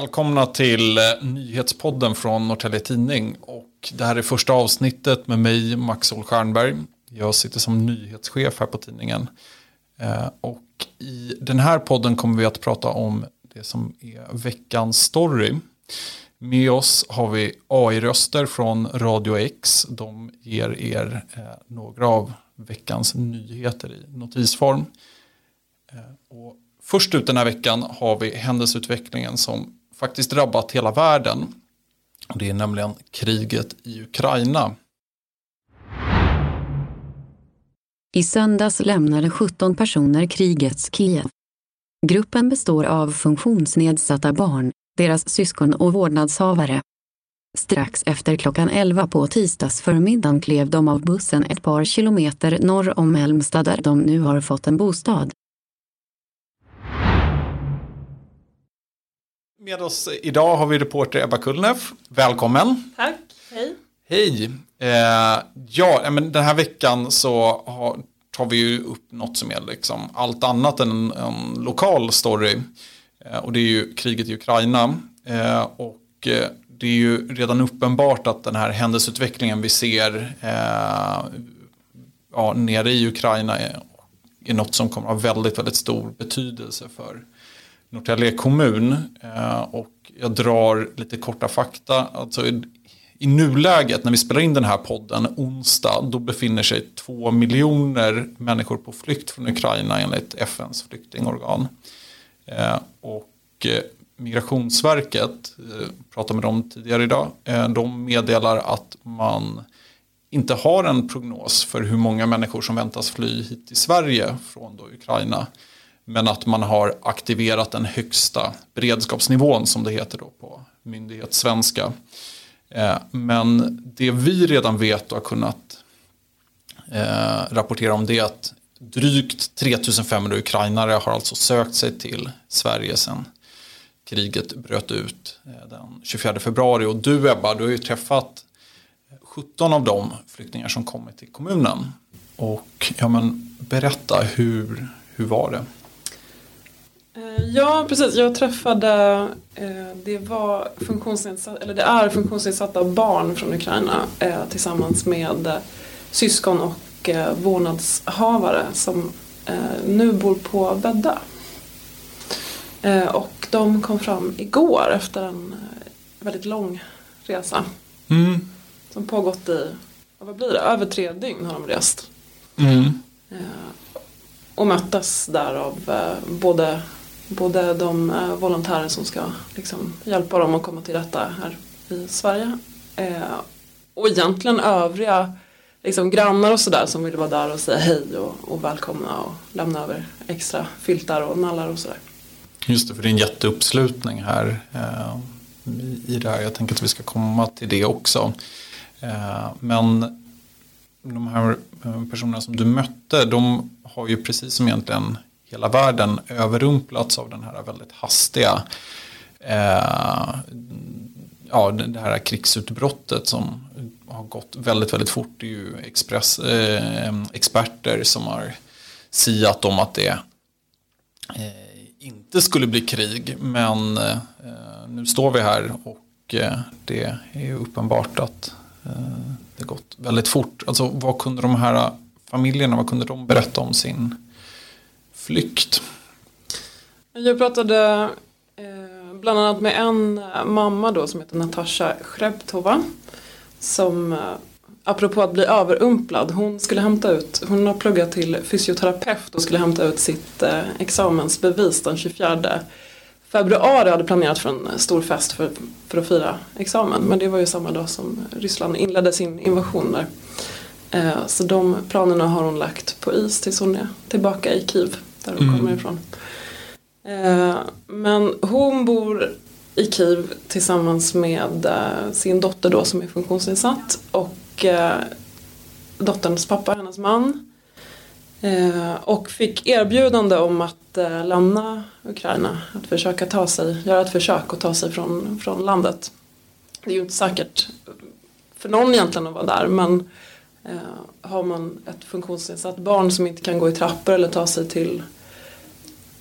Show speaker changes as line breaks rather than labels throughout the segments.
välkomna till eh, nyhetspodden från Norrtälje Tidning. Och det här är första avsnittet med mig, Max Stjernberg. Jag sitter som nyhetschef här på tidningen. Eh, och i den här podden kommer vi att prata om det som är veckans story. Med oss har vi AI-röster från Radio X. De ger er eh, några av veckans nyheter i notisform. Och Först ut den här veckan har vi händelseutvecklingen som faktiskt drabbat hela världen. Det är nämligen kriget i Ukraina.
I söndags lämnade 17 personer krigets Kiev. Gruppen består av funktionsnedsatta barn, deras syskon och vårdnadshavare. Strax efter klockan 11 på tisdagsförmiddagen klev de av bussen ett par kilometer norr om Helmstad där de nu har fått en bostad.
Med oss idag har vi reporter Ebba Kullneff. Välkommen.
Tack, hej.
Hej. Eh, ja, men den här veckan så har, tar vi ju upp något som är liksom allt annat än en, en lokal story. Eh, och det är ju kriget i Ukraina. Eh, och eh, det är ju redan uppenbart att den här händelseutvecklingen vi ser eh, ja, nere i Ukraina är, är något som kommer att ha väldigt, väldigt stor betydelse för Norrtälje kommun. Eh, och jag drar lite korta fakta. Alltså i, I nuläget när vi spelar in den här podden onsdag då befinner sig två miljoner människor på flykt från Ukraina enligt FNs flyktingorgan. Eh, och eh, Migrationsverket, pratade med dem tidigare idag, de meddelar att man inte har en prognos för hur många människor som väntas fly hit till Sverige från då Ukraina. Men att man har aktiverat den högsta beredskapsnivån som det heter då på myndighetssvenska. Eh, men det vi redan vet och har kunnat eh, rapportera om det är att drygt 3500 ukrainare har alltså sökt sig till Sverige sedan kriget bröt ut eh, den 24 februari. Och du Ebba, du har ju träffat 17 av de flyktingar som kommit till kommunen. Och ja, men, berätta, hur, hur var det?
Eh, ja, precis. Jag träffade, eh, det, var funktionsnedsatt, eller det är funktionsnedsatta barn från Ukraina eh, tillsammans med syskon och vårdnadshavare som nu bor på Bädda. Och de kom fram igår efter en väldigt lång resa. Mm. Som pågått i, vad blir det, över tre dygn har de rest. Mm. Och möttes där av både både de eh, volontärer som ska liksom, hjälpa dem att komma till rätta här i Sverige eh, och egentligen övriga liksom, grannar och sådär som vill vara där och säga hej och, och välkomna och lämna över extra filtar och nallar och sådär.
Just det, för det är en jätteuppslutning här eh, i det här. Jag tänker att vi ska komma till det också. Eh, men de här eh, personerna som du mötte, de har ju precis som egentligen hela världen överrumplats av den här väldigt hastiga eh, ja, det här krigsutbrottet som har gått väldigt, väldigt fort. Det är ju express, eh, experter som har siat om att det eh, inte skulle bli krig. Men eh, nu står vi här och eh, det är uppenbart att eh, det gått väldigt fort. Alltså vad kunde de här familjerna, vad kunde de berätta om sin flykt?
Jag pratade eh, bland annat med en eh, mamma då som heter Natasha Shreptova. Som eh, apropå att bli överumplad. Hon skulle hämta ut, hon har pluggat till fysioterapeut och skulle hämta ut sitt eh, examensbevis den 24 februari hade planerat för en eh, stor fest för, för att fira examen. Men det var ju samma dag som Ryssland inledde sin invasion där. Eh, så de planerna har hon lagt på is tills hon är tillbaka i Kiev där hon mm. kommer ifrån. Eh, men hon bor i Kiev tillsammans med eh, sin dotter då som är funktionsnedsatt och eh, dotterns pappa, hennes man. Och fick erbjudande om att lämna Ukraina, att försöka ta sig, göra ett försök att ta sig från, från landet. Det är ju inte säkert för någon egentligen att vara där men har man ett funktionsnedsatt barn som inte kan gå i trappor eller ta sig till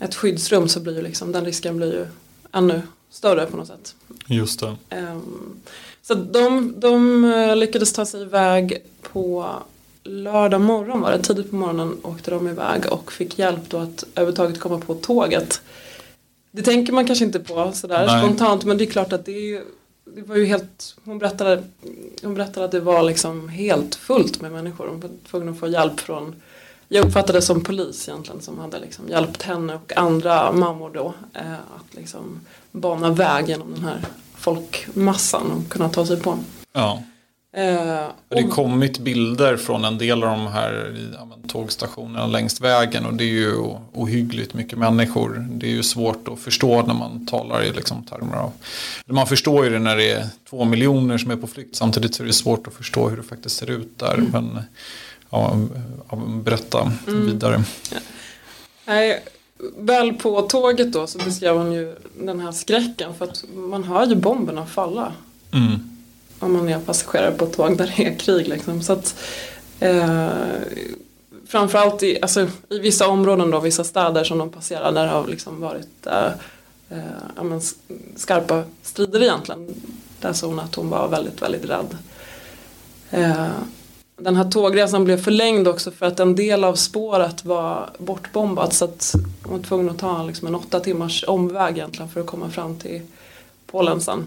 ett skyddsrum så blir ju liksom, den risken blir ju ännu större på något sätt.
Just det.
Um, så de, de eh, lyckades ta sig iväg på lördag morgon var det, tidigt på morgonen åkte de iväg och fick hjälp då att överhuvudtaget komma på tåget. Det tänker man kanske inte på sådär
Nej.
spontant men det är klart att det är ju det var ju helt, hon berättade, hon berättade att det var liksom helt fullt med människor. Hon var tvungen att få hjälp från, jag uppfattade det som polis egentligen som hade liksom hjälpt henne och andra mammor då eh, att liksom bana väg genom den här folkmassan och kunna ta sig på.
Ja.
Eh,
Det har
och-
kommit bilder från en del av de här ja, men, tågstationerna längs vägen och det är ju ohyggligt mycket människor. Det är ju svårt att förstå när man talar i liksom, termer av... Man förstår ju det när det är två miljoner som är på flykt. Samtidigt så är det svårt att förstå hur det faktiskt ser ut där. Men ja, ja, berätta vidare.
Nej, väl på tåget då så beskrev hon ju den här skräcken för att man hör ju bomberna falla
Mm
om man är passagerare på ett tåg där det är krig liksom. Så att, eh, framförallt i, alltså, i vissa områden då, vissa städer som de passerar där det har liksom varit eh, eh, skarpa strider egentligen. Där sa hon att hon var väldigt, väldigt rädd. Eh, den här tågresan blev förlängd också för att en del av spåret var bortbombat så att hon var tvungen att ta liksom en åtta timmars omväg egentligen för att komma fram till Polen sen.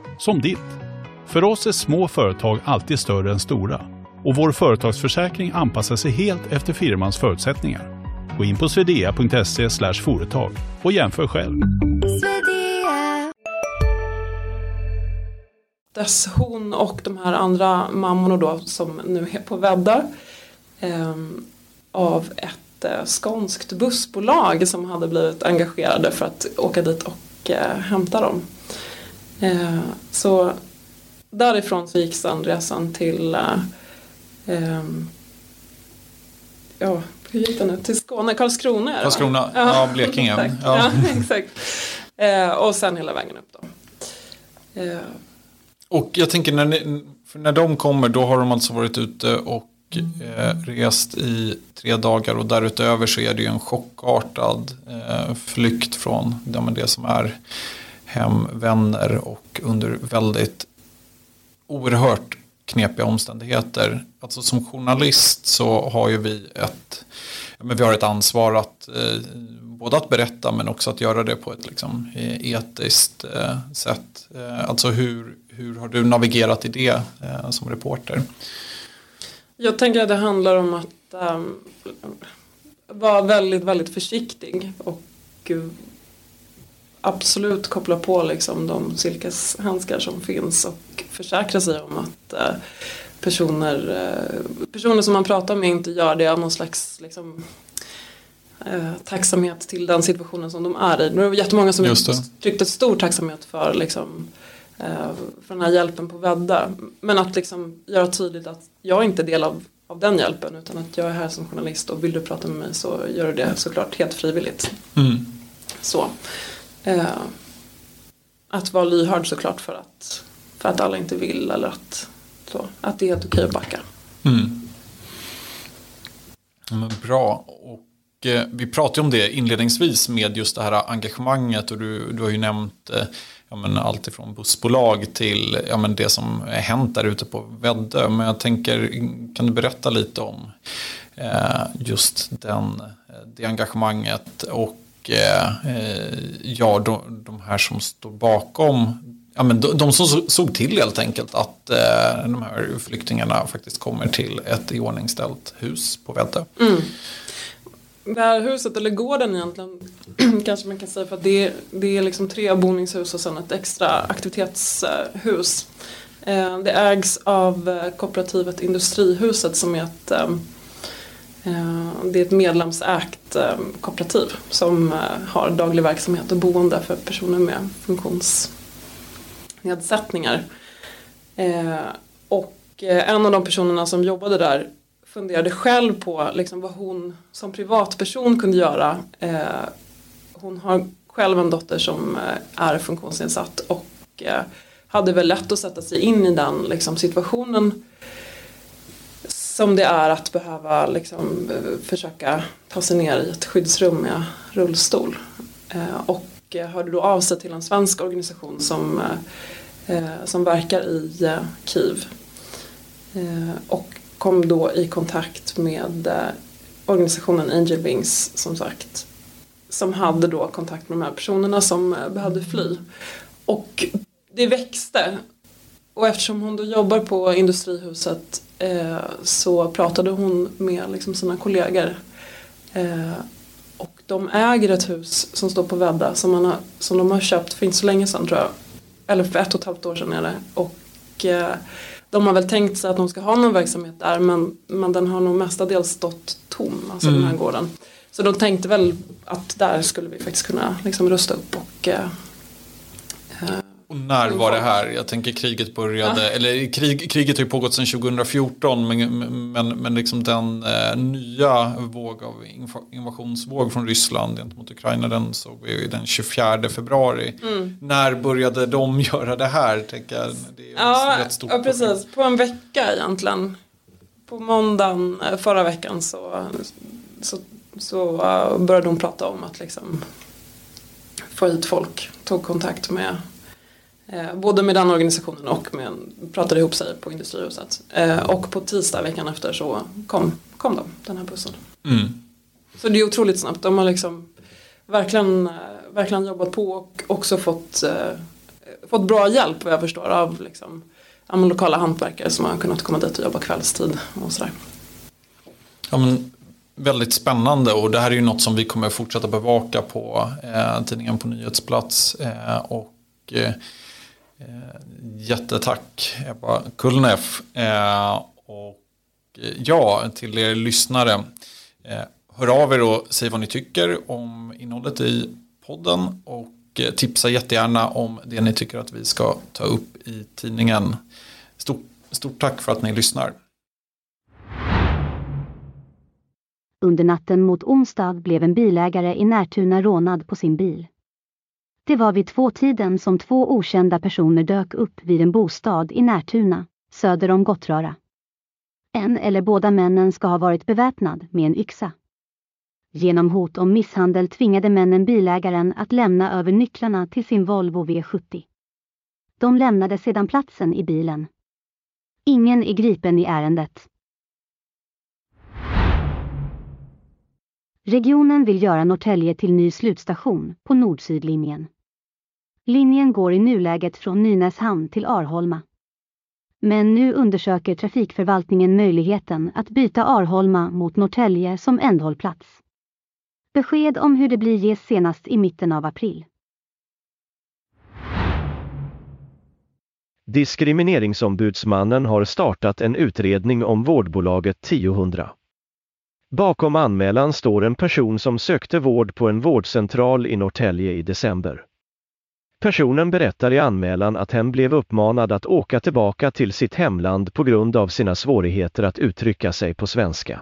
som ditt. För oss är små företag alltid större än stora och vår företagsförsäkring anpassar sig helt efter firmans förutsättningar. Gå in på swedea.se företag och jämför själv.
dess hon och de här andra mammorna då som nu är på väddar eh, av ett eh, skånskt bussbolag som hade blivit engagerade för att åka dit och eh, hämta dem. Eh, så därifrån så gick sedan resan till eh, ehm, ja, hur gick det nu? Till Skåne, Karlskrona är det?
Karlskrona, ja, Blekinge. Ja.
Ja. exakt. Eh, och sen hela vägen upp då. Eh,
Och jag tänker när, ni, när de kommer då har de alltså varit ute och eh, rest i tre dagar och därutöver så är det ju en chockartad eh, flykt från ja, det som är hem, vänner och under väldigt oerhört knepiga omständigheter. Alltså som journalist så har ju vi ett, men vi har ett ansvar att eh, både att berätta men också att göra det på ett liksom, eh, etiskt eh, sätt. Eh, alltså hur, hur har du navigerat i det eh, som reporter?
Jag tänker att det handlar om att ehm, vara väldigt, väldigt försiktig och absolut koppla på liksom de silkeshandskar som finns och försäkra sig om att eh, personer, eh, personer som man pratar med inte gör det av någon slags liksom, eh, tacksamhet till den situationen som de är i. Det var jättemånga som
Just det.
tryckte stor tacksamhet för, liksom, för den här hjälpen på Vädda. Men att liksom göra tydligt att jag är inte del av, av den hjälpen utan att jag är här som journalist och vill du prata med mig så gör du det såklart helt frivilligt.
Mm.
Så. Eh, att vara lyhörd såklart för att, för att alla inte vill eller att, så, att det är helt okej att backa.
Mm. Men bra. Och eh, vi pratade om det inledningsvis med just det här engagemanget och du, du har ju nämnt eh, ja, men allt ifrån bussbolag till ja, men det som är hänt där ute på Väddö. Men jag tänker, kan du berätta lite om eh, just den, eh, det engagemanget och och eh, eh, ja, de, de här som står bakom Ja, men de, de som såg till helt enkelt att eh, de här flyktingarna faktiskt kommer till ett iordningställt hus på Väddö. Mm.
Det här huset, eller gården egentligen, kanske man kan säga för att det är, det är liksom tre boningshus och sen ett extra aktivitetshus. Eh, Det ägs av eh, kooperativet Industrihuset som är ett, eh, Eh, det är ett medlemsägt ehm, kooperativ som eh, har daglig verksamhet och boende för personer med funktionsnedsättningar. Eh, och en av de personerna som jobbade där funderade själv på liksom, vad hon som privatperson kunde göra. Hon har själv en dotter som är funktionsnedsatt och hade väl lätt att sätta sig in i den liksom, situationen som det är att behöva liksom, eh, försöka ta sig ner i ett skyddsrum med rullstol. Eh, och eh, hörde då av sig till en svensk organisation som, som verkar i Kiev. Och kom då i kontakt med organisationen Angel Wings som sagt. Som hade då kontakt med de här personerna som behövde fly. Och det växte. Och eftersom hon då jobbar på Industrihuset så pratade hon med liksom, sina kollegor. Eh, och de äger ett hus som står på Vädda som, man har, som de har köpt för inte så länge sedan tror jag. Eller för ett och ett halvt år sedan är det. Och eh, de har väl tänkt sig att de ska ha någon verksamhet där men, men den har nog mestadels stått tom, alltså mm. den här gården. Så de tänkte väl att där skulle vi faktiskt kunna liksom rusta upp och eh,
och när var det här? Jag tänker kriget började, ja. eller krig, kriget har ju pågått sedan 2014 men, men, men liksom den eh, nya våg av invasionsvåg från Ryssland gentemot Ukraina den såg vi den 24 februari. Mm. När började de göra det här? Tänker jag, det är
ja, rätt stort ja, precis. På en vecka egentligen. På måndagen eh, förra veckan så, så, så uh, började de prata om att liksom få hit folk. Tog kontakt med Eh, både med den organisationen och med, pratade ihop sig på Industrihuset. Eh, och på tisdag veckan efter så kom, kom de, den här bussen. Mm. Så det är otroligt snabbt. De har liksom verkligen, eh, verkligen jobbat på och också fått, eh, fått bra hjälp vad jag förstår av liksom, lokala hantverkare som har kunnat komma dit och jobba kvällstid och sådär.
Ja, men, väldigt spännande och det här är ju något som vi kommer fortsätta bevaka på eh, tidningen på nyhetsplats. Eh, och Eh, Eh, jättetack Ebba Kullneff. Eh, och eh, ja, till er lyssnare. Hör av er och säg vad ni tycker om innehållet i podden. Och tipsa jättegärna om det ni tycker att vi ska ta upp i tidningen. Stort, stort tack för att ni lyssnar.
Under natten mot onsdag blev en bilägare i Närtuna rånad på sin bil. Det var vid tvåtiden som två okända personer dök upp vid en bostad i Närtuna, söder om Gottröra. En eller båda männen ska ha varit beväpnad med en yxa. Genom hot om misshandel tvingade männen bilägaren att lämna över nycklarna till sin Volvo V70. De lämnade sedan platsen i bilen. Ingen är gripen i ärendet. Regionen vill göra Norrtälje till ny slutstation på nord-sydlinjen. Linjen går i nuläget från Nynäshamn till Arholma. Men nu undersöker trafikförvaltningen möjligheten att byta Arholma mot Norrtälje som ändhållplats. Besked om hur det blir ges senast i mitten av april.
Diskrimineringsombudsmannen har startat en utredning om vårdbolaget 1000. Bakom anmälan står en person som sökte vård på en vårdcentral i Norrtälje i december. Personen berättar i anmälan att hen blev uppmanad att åka tillbaka till sitt hemland på grund av sina svårigheter att uttrycka sig på svenska.